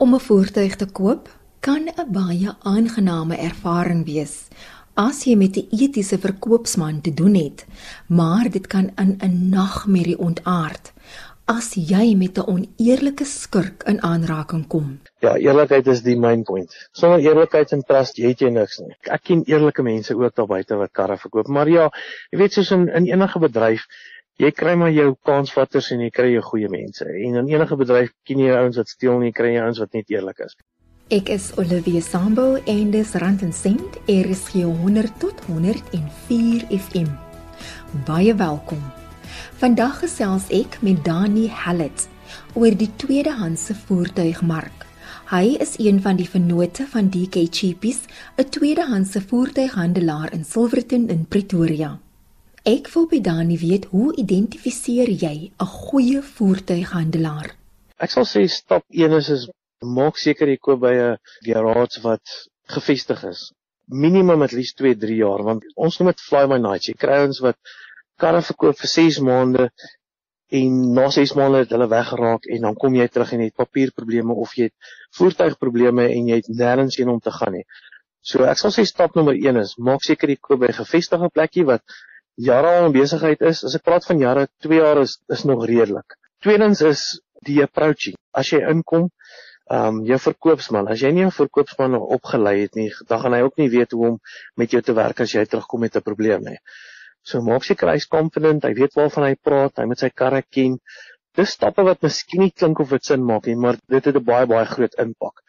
Om 'n voertuig te koop kan 'n baie aangename ervaring wees as jy met 'n etiese verkoopsman te doen het, maar dit kan in 'n nagmerrie ontaard as jy met 'n oneerlike skurk in aanraking kom. Ja, eerlikheid is die main point. Sonder eerlikheid en trust jy het jy niks nie. Ek ken eerlike mense ook daar buite wat karre verkoop, maar ja, jy weet soos in in enige bedryf, jy kry maar jou kansvatters en jy kry jou goeie mense. En in enige bedryf ken jy ouens wat steel jy kry jy ouens wat net eerlik is. Ek is Olivia Sambo en dis Rand en Sent, RSG 100 tot 104 FM. Baie welkom. Vandag gesels ek met Dani Hallet oor die tweedehandse voertuigmark. Hy is een van die vennote van DK Cheapies, 'n tweedehandse voertuighandelaar in Silverton in Pretoria. Ek wil by Dani weet hoe identifiseer jy 'n goeie voertuighandelaar? Ek sal sê stap 1 is, is maak seker jy koop by 'n garage wat gevestig is. Minimum at least 2-3 jaar want ons noem dit fly by night. Jy kry ons wat karre verkoop vir 6 maande en na 6 maande het hulle weggeraak en dan kom jy terug en jy het papierprobleme of jy het voertuigprobleme en jy het nêrens heen om te gaan nie. So ek sal sê stap nommer 1 is maak seker jy koop by 'n gevestigde plekkie wat jare al in besigheid is. As ek praat van jare, 2 jaar is is nog redelik. Tweedens is die approaching. As jy inkom, ehm um, jou verkoopsman, as jy nie 'n verkoopsman opgelei het nie, dan gaan hy ook nie weet hoe om met jou te werk as jy terugkom met 'n probleem nie. So maak seker hy's confident, hy weet waarvan hy praat, hy moet sy karre ken. Dis stappe wat miskien nie klink of dit sin maak nie, maar dit het 'n baie baie groot impak.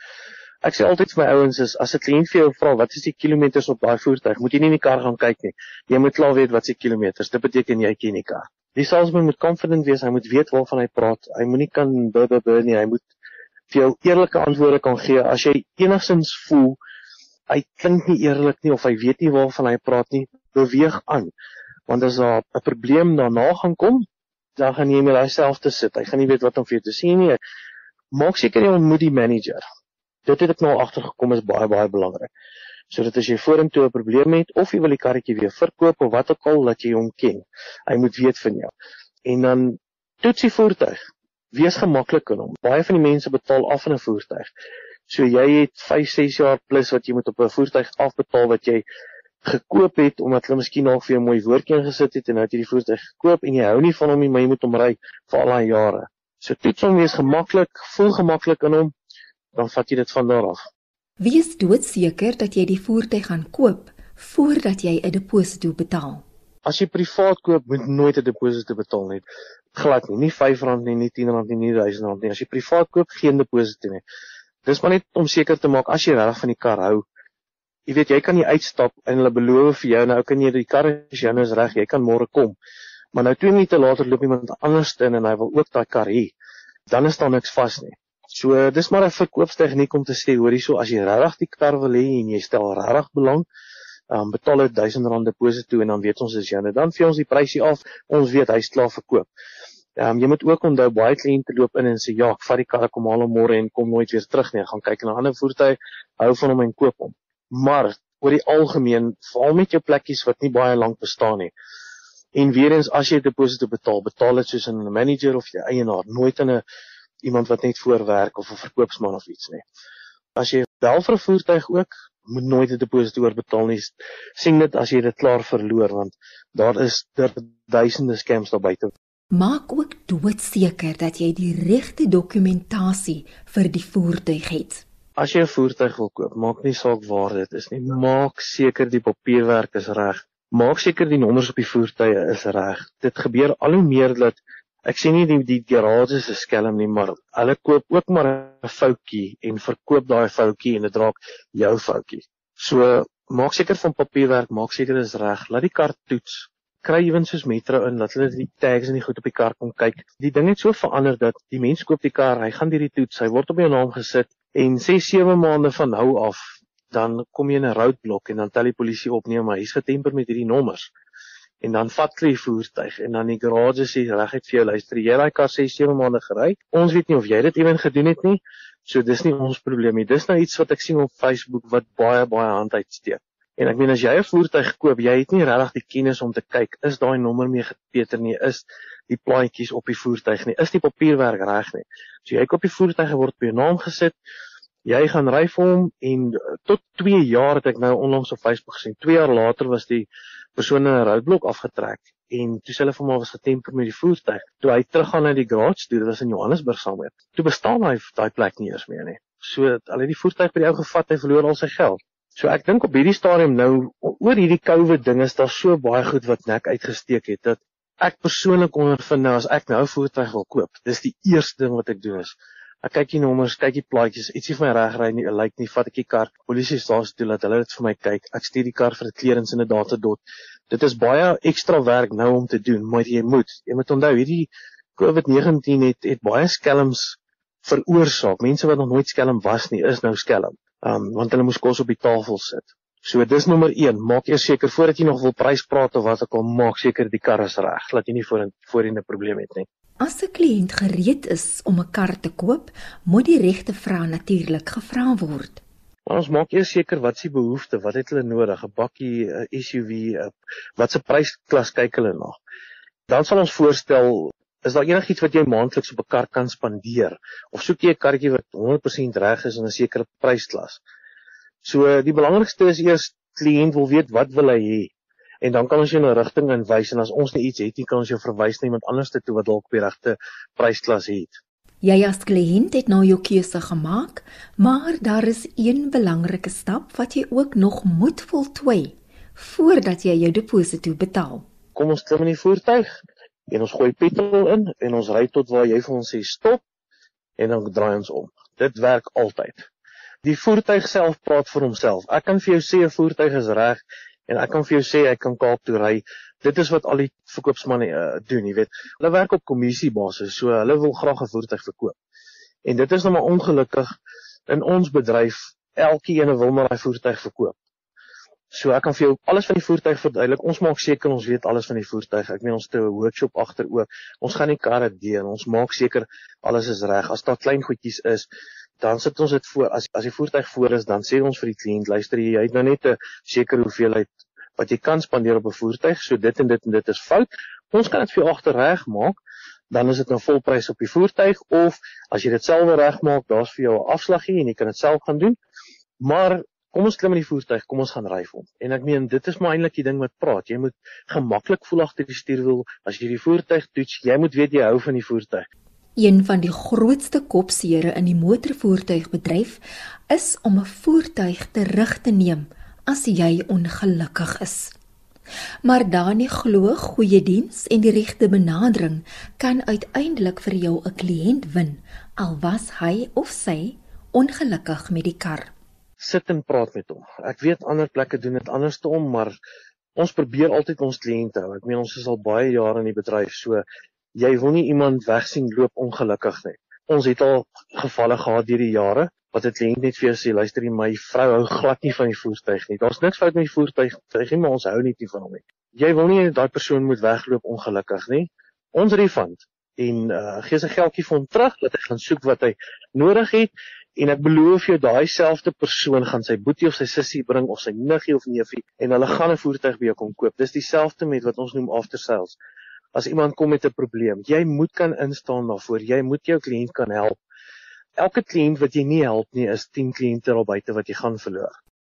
Ek sê altyd vir my ouens is as 'n kliënt vir jou vra wat is die kilometers op daai voertuig, moet jy nie in die kar gaan kyk nie. Jy moet klaar weet wat se kilometers. Dit beteken jy ken die kar. Die salesman moet confident wees, hy moet weet waarvan hy praat. Hy moenie kan bbb nie, hy moet vir jou eerlike antwoorde kan gee as jy enigsins voel hy klink nie eerlik nie of hy weet nie waarvan hy praat nie, beweeg aan want as daar 'n probleem daarna gaan kom, dan gaan jy met jouself te sit. Hy gaan nie weet wat om vir jou te sê nie. Maak seker jy ontmoet die manager. Dit het ek nou agtergekom is baie baie belangrik. Sodat as jy vorentoe 'n probleem het of jy wil die karretjie weer verkoop of wat ook al dat jy hom ken, hy moet weet van jou. En dan toets die voertuig. Wees gemaklik in hom. Baie van die mense betaal af in 'n voertuig. So jy het 5, 6 jaar plus wat jy moet op 'n voertuig afbetaal wat jy gekoop het omdat hulle miskien nog vir 'n mooi woordjie ingesit het en nou het jy die voertuig gekoop en jy hou nie van hom nie, maar jy moet hom ry vir al daai jare. So toets hom wees gemaklik, voel gemaklik in hom, dan vat jy dit van daar af. Wees doodseker dat jy die voertuig gaan koop voordat jy 'n deposito betaal. As jy privaat koop, moet nooit 'n deposito betaal nie. Glad nie, nie R5 nie, nie R10 nie, nie R1000 nie. As jy privaat koop, geen deposito nie. Dis maar net om seker te maak as jy regtig van die kar hou, jy weet jy kan nie uitstap en hulle beloof vir jou nou kan jy die kar is jou is reg jy kan môre kom maar nou 2 minute later loop iemand anders in en hy wil ook daai kar hê dan is daar niks vas nie so dis maar 'n verkoopstegniek om te sê hoorie so as jy regtig die kar wil hê en jy stel regtig belang um, betaal jy 1000 rand deposito en dan weet ons is jy dan vir ons die prysie af ons weet hy's klaar verkoop Ehm um, jy moet ook onthou baie kliënte loop in en sê ja, ek vat die kar kom haal hom môre en kom nooit weer terug nie. Ek gaan kyk na 'n ander voertuig, hou van hom en koop hom maar oor die algemeen veral met jou plekkies wat nie baie lank bestaan nie. En weer eens as jy 'n deposito betaal, betaal dit soos 'n manager of jy eienaar, nooit in 'n iemand wat net voorwerk of 'n verkoopsman of iets nie. As jy wel vir 'n voertuig ook, moet nooit 'n deposito oorbetaal nie. sien dit as jy dit klaar verloor want daar is daar duisende scams daar buite. Maak ook doodseker dat jy die regte dokumentasie vir die voertuig het. As jy 'n voertuig wil koop, maak nie saak waar dit is nie. Maak seker die papierwerk is reg. Maak seker die nommers op die voertuie is reg. Dit gebeur al hoe meer dat ek sien nie die die garages is skelm nie, maar hulle koop ook maar 'n foutjie en verkoop daai foutjie en dit raak jou foutjie. So maak seker van papierwerk, maak seker dit is reg. Laat die kar toets. Kry ewen soos Metro in dat hulle die tags en die goed op die kar kom kyk. Die ding het so verander dat die mens koop die kar, hy gaan deur die toets, hy word op jou naam gesit En 6 7 maande van nou af dan kom jy in 'n roadblok en dan tel die polisie op nee maar hy's getemper met hierdie nommers. En dan vat hulle die voertuig en dan die garage sê reguit vir jou luister jy daai kar 6 7 maande gery. Ons weet nie of jy dit ewen gedoen het nie. So dis nie ons probleem nie. Dis nou iets wat ek sien op Facebook wat baie baie hand uitsteek. En ek meen as jy 'n voertuig koop, jy het nie regtig die kennis om te kyk is daai nommer mee gepeter nie, is die plaatjies op die voertuig nie. Is die papierwerk reg nie? So jy koop die voertuig word op jou naam gesit. Jy gaan ry vir hom en uh, tot 2 jaar het ek nou onlangs op Facebook gesien. 2 jaar later was die persoon in 'n roadblok afgetrek en toe hulle vir hom was getemper met die voertuig. Toe hy teruggaan na die garage toe, dit was in Johannesburg saamweer. Toe bestaan hy daai plek nie eers meer nie. So hulle het die voertuig by die ou gevat, hy verloor al sy geld. So ek dink op hierdie stadium nou oor hierdie COVID ding is daar so baie goed wat nek uitgesteek het dat ek persoonlik ondervind nou as ek nou 'n voertuig wil koop, dis die eerste ding wat ek doen is ek kyk die nommers, kyk die plaatjies, ietsie van my reg ry nie, lyk nie, vat ek die kar, polisie stasie toe laat hulle dit vir my kyk. Ek stuur die kar vir 'n clearance in 'n datadot. Dit is baie ekstra werk nou om te doen, maar jy moet, jy moet onthou hierdie COVID-19 het het baie skelms veroorsaak. Mense wat nog nooit skelm was nie, is nou skelm. Um want hulle moes kos op die tafel sit. So dis nommer 1, maak eers seker voordat jy nog wil prys praat of wat ook al, maak seker die kar is reg, laat jy nie voorin voorin 'n probleem het nie. As 'n kliënt gereed is om 'n kar te koop, moet die regte vrae natuurlik gevra word. Maar ons maak eers seker wat s'ie behoefte, wat het hulle nodig, 'n bakkie, 'n SUV, wat se prysklas kyk hulle na. Dan sal ons voorstel Is daar enigiets wat jy maandeliks op 'n kar kan spandeer of soek jy 'n karretjie wat 100% reg is in 'n sekere prysklas? So die belangrikste is eers kliënt wil weet wat wil hy hê en dan kan ons jou 'n rigting inwys en as ons nie iets het nie kan ons jou verwys na iemand anders toe wat dalk die regte prysklas het. Jy as kliënt het nou jou keuse gemaak, maar daar is een belangrike stap wat jy ook nog moet voltooi voordat jy jou deposito betaal. Kom ons klim in die voertuig en ons gooi petrol in en ons ry tot waar jy vir ons sê stop en dan draai ons om. Dit werk altyd. Die voertuig self praat vir homself. Ek kan vir jou sê 'n voertuig is reg en ek kan vir jou sê ek kan Kaap toe ry. Dit is wat al die verkoopsmanne uh, doen, jy weet. Hulle werk op kommissiebasis, so hulle wil graag 'n voertuig verkoop. En dit is nou maar ongelukkig in ons bedryf, elkeen wil maar daai voertuig verkoop. So ek kan vir jou alles van die voertuig verduidelik. Ons maak seker ons weet alles van die voertuig. Ek meen ons het 'n workshop agter ook. Ons gaan nie karre deel. Ons maak seker alles is reg. As daar klein goedjies is, dan sit ons dit voor as as die voertuig voor is dan sê ons vir die kliënt luister jy het nou net 'n sekere hoeveelheid wat jy kan spandeer op 'n voertuig so dit en dit en dit is fout. Ons kan dit vir jou agterreg maak dan is dit nou volprys op die voertuig of as jy dit self regmaak daar's vir jou 'n afslaggie en jy kan dit self gaan doen. Maar kom ons klim in die voertuig kom ons gaan ry vir hom. En ek meen dit is maar eintlik die ding wat praat. Jy moet gemaklik voel agter die stuurwiel. As jy die voertuig toets jy moet weet jy hou van die voertuig Een van die grootste kopseere in die motorvoertuigbedryf is om 'n voertuig terug te neem as jy ongelukkig is. Maar Dani glo goeie diens en die regte benadering kan uiteindelik vir jou 'n kliënt win al was hy of sy ongelukkig met die kar. Sit en praat met hom. Ek weet ander plekke doen dit andersom, maar ons probeer altyd ons kliënte hou. Ek meen ons is al baie jare in die bedryf, so jy wil nie iemand wegsien loop ongelukkig nie. Ons het al gevalle gehad deur die jare wat 'n kliënt net vir jou sê luister jy my vrou hou glad nie van die voertuig nie. Daar's niks fout met die voertuig, sy sê maar ons hou nie van hom nie. Jy wil nie daai persoon moet wegloop ongelukkig nie. Ons refund en uh, gee sy geldjie vir hom terug dat hy gaan soek wat hy nodig het en ek beloof jou daai selfde persoon gaan sy boetie of sy sussie bring of sy niggie of neefie en hulle gaan 'n voertuig by jou kom koop. Dis dieselfde met wat ons noem after sales as iemand kom met 'n probleem. Jy moet kan instaan daarvoor. Jy moet jou kliënt kan help. Elke kliënt wat jy nie help nie, is 10 kliënte daar buite wat jy gaan verloor.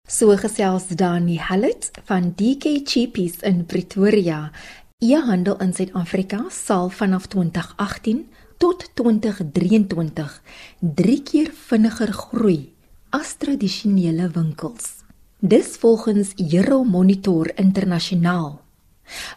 So gesels Dani Hallet van DK Cheapies in Pretoria. Ie handel in Suid-Afrika sal vanaf 2018 tot 2023 drie keer vinniger groei as tradisionele winkels. Dis volgens Euromonitor internasionaal.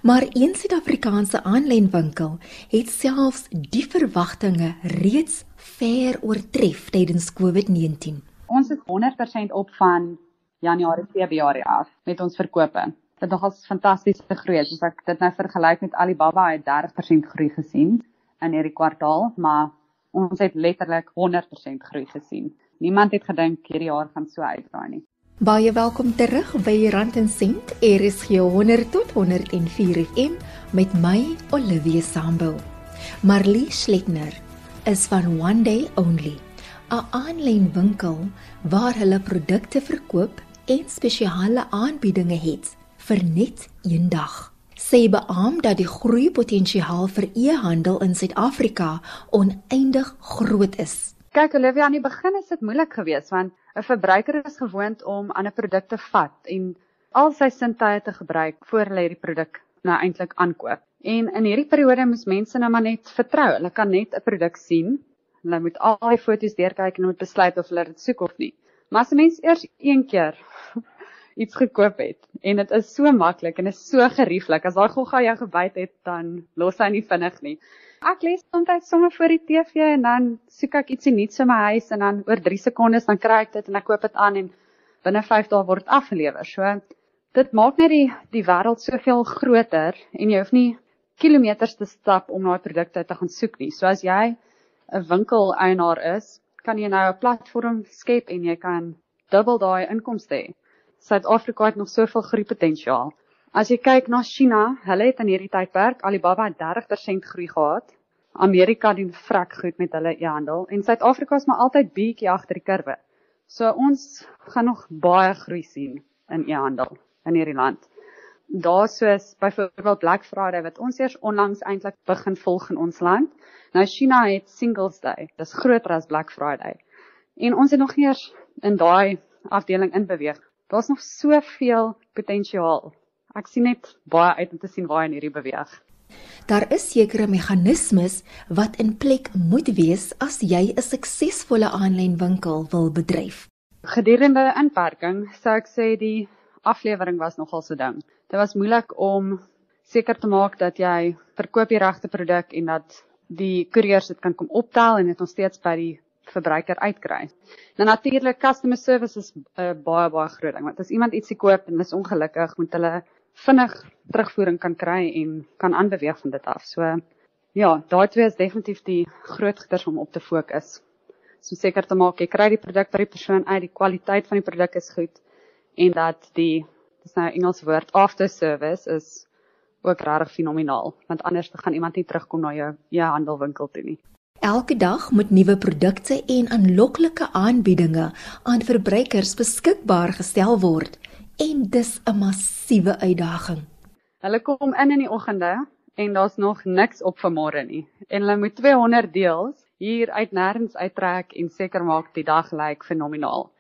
Maar een Suid-Afrikaanse aanlynwinkel het selfs die verwagtinge reeds ver oortref tydens COVID-19. Ons is 100% op van Januarie Februarie af met ons verkope. Dit het nogals fantastiese groei. As ek dit nou vergelyk met Alibaba het 30% groei gesien in hierdie kwartaal, maar ons het letterlik 100% groei gesien. Niemand het gedink hierdie jaar gaan so uitdraai nie. Baie welkom terug by Rand en Sent. Hier 100 tot 104 FM met my Olivia Sambo. Marlie Schletner is van One Day Only, 'n aanlyn winkel waar hulle produkte verkoop en spesiale aanbiedinge het vir net een dag. Sy beamoen dat die groeipotensiaal vir e-handel in Suid-Afrika oneindig groot is. Kyk Olivia, aan die begin is dit moeilik geweest want 'n verbruiker is gewoond om aan 'n produk te vat en al sy sintuie te gebruik voor hulle hierdie produk nou eintlik aankoop. En in hierdie periode moes mense nou maar net vertrou. Hulle kan net 'n produk sien. Hulle moet al die foto's deurkyk en moet besluit of hulle dit soek of nie. Maar as 'n mens eers een keer iets gekoop het en dit is so maklik en is so gerieflik, as daai gogga jou gebyt het, dan los hy nie vinnig nie. Ek lees soms sommer voor die TV en dan soek ek ietsie nuuts in my huis en dan oor 3 sekondes dan kry ek dit en ek koop dit aan en binne 5 dae word dit afgelewer. So dit maak net die die wêreld soveel groter en jy hoef nie kilometers te stap om na produkte te gaan soek nie. So as jy 'n winkel eienaar is, kan jy nou 'n platform skep en jy kan dubbel daai inkomste hê. Suid-Afrika het nog soveel groeipotensiaal. As jy kyk na China, hulle het in hierdie tydperk Alibaba 30% groei gehad. Amerika doen vrek goed met hulle e-handel en Suid-Afrika is maar altyd bietjie agter die kurwe. So ons gaan nog baie groei sien in e-handel in hierdie land. Daar soos byvoorbeeld Black Friday wat ons eers onlangs eintlik begin volg in ons land. Nou China het Singles Day. Dis groter as Black Friday. En ons het nog nie eers in daai afdeling inbeweeg. Daar's nog soveel potensiaal ek sien net baie uit om te sien waar in hierdie beweeg. Daar is sekere meganismes wat in plek moet wees as jy 'n suksesvolle aanlyn winkel wil bedryf. Gedurende inperking sou ek sê die aflewering was nogal so ding. Dit was moeilik om seker te maak dat jy verkoop die regte produk en dat die koeriers dit kan kom optel en dit nog steeds by die verbruiker uitkry. Nou natuurlik customer service is 'n uh, baie baie groot ding want as iemand ietsie koop en is ongelukkig, moet hulle vinnig terugvoering kan kry en kan aanbeweeg van dit af. So ja, daai twee is definitief die groot goeders om op te fokus. So seker te maak jy kry die produk by die persoon uit, die kwaliteit van die produk is goed en dat die dis nou Engels woord after service is ook regtig fenomenaal, want anders gaan iemand nie terugkom na jou jou handelwinkel toe nie. Elke dag moet nuwe produkte en aanloklike aanbiedinge aan verbruikers beskikbaar gestel word en dis 'n massiewe uitdaging. Hulle kom in in die oggende en daar's nog niks op vir môre nie. En hulle moet 200 deels hier uit nêrens uittrek en seker maak die dag lyk fenomenaal.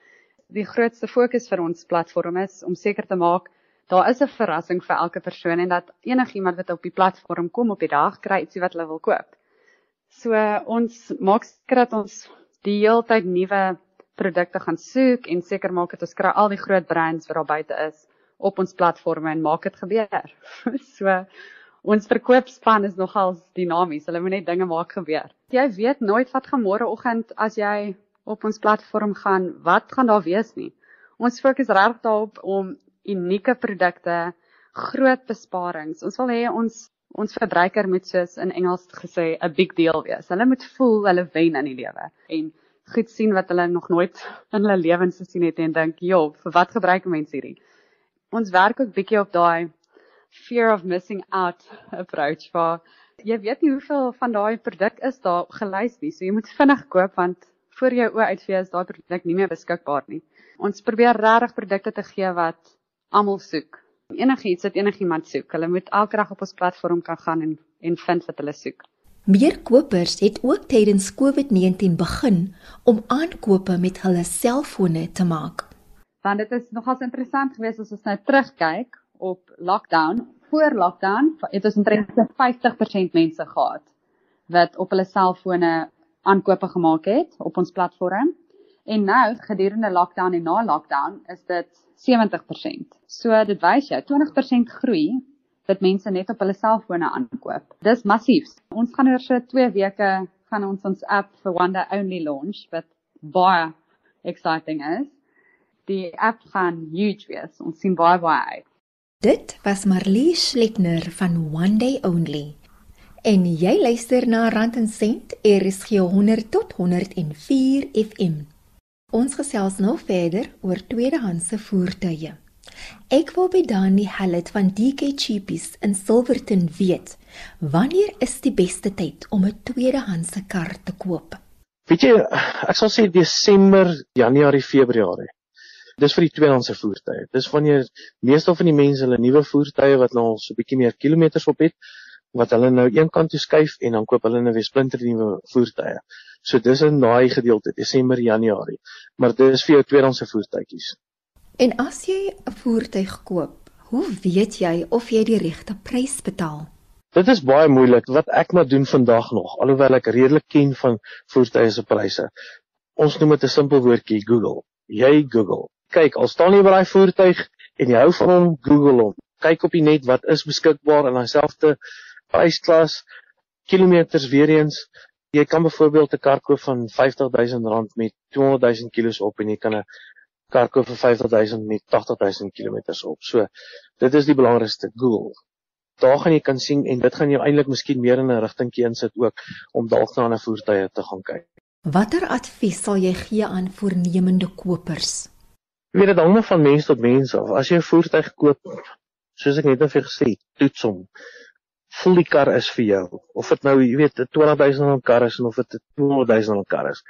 Die grootste fokus vir ons platform is om seker te maak daar is 'n verrassing vir elke persoon en dat enigiemand wat op die platform kom op die dag kry ietsie wat hulle wil koop. So ons maak seker dat ons die hele tyd nuwe produkte gaan soek en seker maak dat ons kry al die groot brands wat daar buite is op ons platforms en maak dit gebeur. so ons verkoopspan is nogal dinamies. Hulle moet net dinge maak gebeur. Jy weet nooit wat gaan môreoggend as jy op ons platform gaan, wat gaan daar wees nie. Ons fokus regtig daarop om unieke produkte, groot besparings. Ons wil hê ons ons verbruiker moet soos in Engels gesê 'n big deal wees. Hulle moet voel hulle wen in die lewe en goed sien wat hulle nog nooit in hulle lewens gesien het en dink, "Jo, vir wat gebruik mense hierdie?" Ons werk ook bietjie op daai fear of missing out approach waar jy weet nie hoeveel van daai produk is daar gelys nie. So jy moet vinnig koop want voor jou oë uitvee is daai produk nie meer beskikbaar nie. Ons probeer regtig produkte te gee wat almal soek. Enigiets wat enigiemand soek. Hulle moet elke dag op ons platform kan gaan en en vind wat hulle soek. Meer kopers het ook tydens COVID-19 begin om aankope met hulle selfone te maak. Want dit is nogals interessant geweest as ons nou terugkyk op lockdown. Voor lockdown het ons omtrent 50% mense gehad wat op hulle selfone aankope gemaak het op ons platform. En nou gedurende lockdown en na lockdown is dit 70%. So dit wys jou 20% groei dat mense net op hulle selfone aankoop. Dis massief. Ons gaan oor so 2 weke gaan ons ons app vir Day Only launch wat baie exciting is. Die app gaan huge wees. Ons sien baie baie uit. Dit was Marlie Schletner van One Day Only. En jy luister na Rand en Sent, RSG 100 tot 104 FM. Ons gesels nou verder oor tweedehandse voertuie. Ek wil by Dani Hallet van DK Cheapies in Silverton weet, wanneer is die beste tyd om 'n tweedehandse kar te koop? Weet jy, ek sal sê Desember, Januarie, Februarie. Dis vir die tweedehandse voertuie. Dis wanneer meeste van die mense hulle nuwe voertuie wat nou al so 'n bietjie meer kilometers op het, wat hulle nou een kant toe skuif en dan koop hulle 'n splinter nuwe voertuie. So dis in daai gedeelte Desember, Januarie. Maar dis vir jou tweedehandse voertuitjies. En as jy 'n voertuig koop, hoe weet jy of jy die regte prys betaal? Dit is baie moeilik wat ek maar doen vandag nog, alhoewel ek redelik ken van voertuie se pryse. Ons noem dit 'n simpel woordjie Google. Jy Google. Kyk, al staan jy by daai voertuig en jy hou van hom, Google hom. Kyk op die net wat is beskikbaar in daai selfde prysklas kilometers weer eens jy kan byvoorbeeld 'n kar koop van R50000 met 200000 km op en jy kan 'n kar koop vir R50000 met 80000 km op. So dit is die belangrikste Google. Daar gaan jy kan sien en dit gaan jou eintlik miskien meer in 'n rigtingkie insit ook om dalk na 'n voertuie te gaan kyk. Watter advies sal jy gee aan voornemende kopers? Jy weet dit hang van mens tot mens af. As jy 'n voertuig koop, soos ek net nou vir gesê, toets hom voel die kar is vir jou. Of dit nou, jy weet, 'n 20000 rand kar is of dit 'n 200000 rand kar is.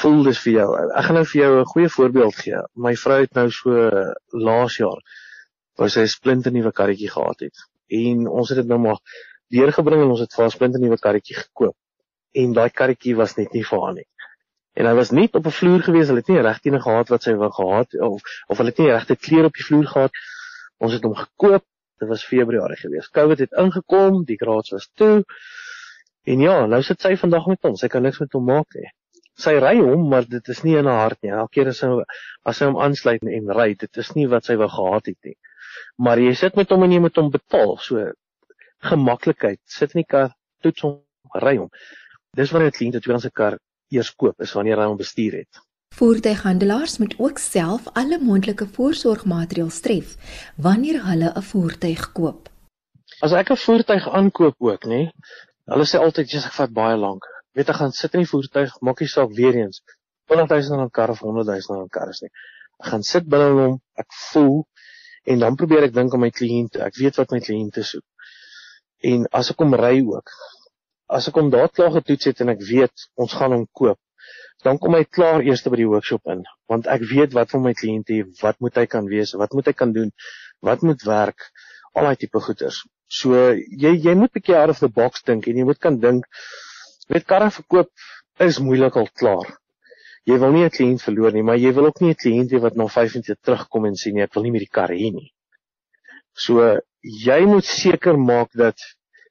Voel dis vir jou. Ek gaan nou vir jou 'n goeie voorbeeld gee. My vrou het nou so laas jaar wou sy 'n splinte nuwe karretjie gehad het. En ons het dit nou maar deurgebring en ons het vir 'n splinte nuwe karretjie gekoop. En daai karretjie was net nie vir haar nie. En hy was nie op 'n vloer gewees, hulle het nie regtiene gehad wat sy wou gehad of of hulle het nie regte kleur op die vloer gehad. Ons het hom gekoop Dit was Februarie gewees. COVID het ingekom, die graads was toe. En ja, nou sit sy vandag met ons. Sy kan niks met hom maak nie. Sy ry hom, maar dit is nie in haar hart nie. Elke keer as sy as sy hom aansluit en ry, dit is nie wat sy wou gehad het nie. Maar jy sit met hom en jy moet hom betaal. So gemaklikheid. Sit in die kar, toets hom, ry hom. Dis wanneer 'n kliënt 'n tweedehandse kar eers koop, is wanneer hy hom bestuur het. Voertuighandelaars moet ook self alle moontlike voorsorgmaatreëls tref wanneer hulle 'n voertuig koop. As ek 'n voertuig aankoop ook, nê, hulle sê altyd jy's ek vat baie lank. Weet ek gaan sit in die voertuig, maak nie saak weer eens 200 000 kar of 100 000 kar is nie. Ek gaan sit binne hom, ek voel en dan probeer ek dink aan my kliënte. Ek weet wat my kliënte soek. En as ek hom ry ook, as ek hom daar klaar getoets het en ek weet ons gaan hom koop, dan kom hy klaar eers by die workshop in want ek weet wat van my kliënte wat moet hy kan wees wat moet hy kan doen wat moet werk al daai tipe goeders. So jy jy moet 'n bietjie out of the box dink en jy moet kan dink met karre verkoop is moeilik al klaar. Jy wil nie 'n kliënt verloor nie maar jy wil ook nie 'n kliënt hê wat na 5 minute terugkom en sê nee ek wil nie meer die kar hê nie. So jy moet seker maak dat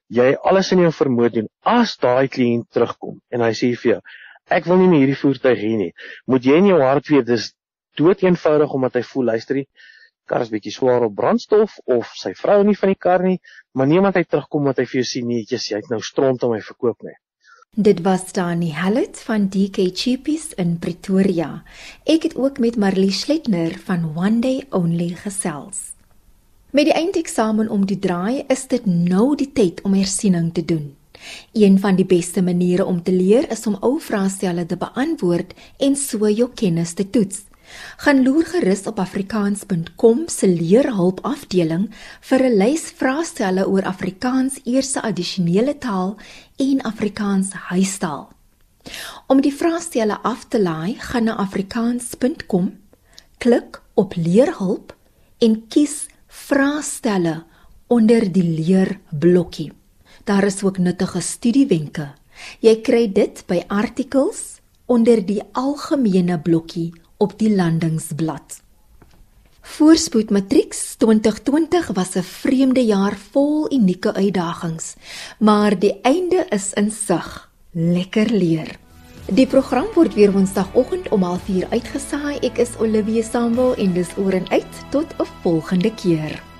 jy alles in jou vermoë doen as daai kliënt terugkom en hy sê vir jou ek wil nie meer hierdie voertuig hê nie. Moet jy in jou hart weet dis dood eenvoudig omdat hy voel luister die kar is bietjie swaar op brandstof of sy vrou nie van die kar nie, maar niemand hy terugkom wat hy vir jou sien nee, jy het nou stront om my verkoop nie. Dit was Dani Hallet van DK Cheapies in Pretoria. Ek het ook met Marlie Schletner van One Day Only gesels. Met die eindeksamen om die draai is dit nou die tyd om hersiening te doen. Een van die beste maniere om te leer is om ou vraestelle te beantwoord en so jou kennis te toets. Gaan loer gerus op afrikaans.com se leerhulp afdeling vir 'n lys vraestelle oor Afrikaans eerste addisionele taal en Afrikaans huistaal. Om die vraestelle af te laai, gaan na afrikaans.com, klik op leerhulp en kies vraestelle onder die leerblokkie. Daar is ook nuttige studiewenke. Jy kry dit by artikels onder die algemene blokkie op die landingsblad. Voorspoed Matrieks 2020 was 'n vreemde jaar vol unieke uitdagings, maar die einde is in sig. Lekker leer. Die program word weer Woensdagoggend om 04:30 uitgesaai. Ek is Olivia Sambul en dis oor en uit tot 'n volgende keer.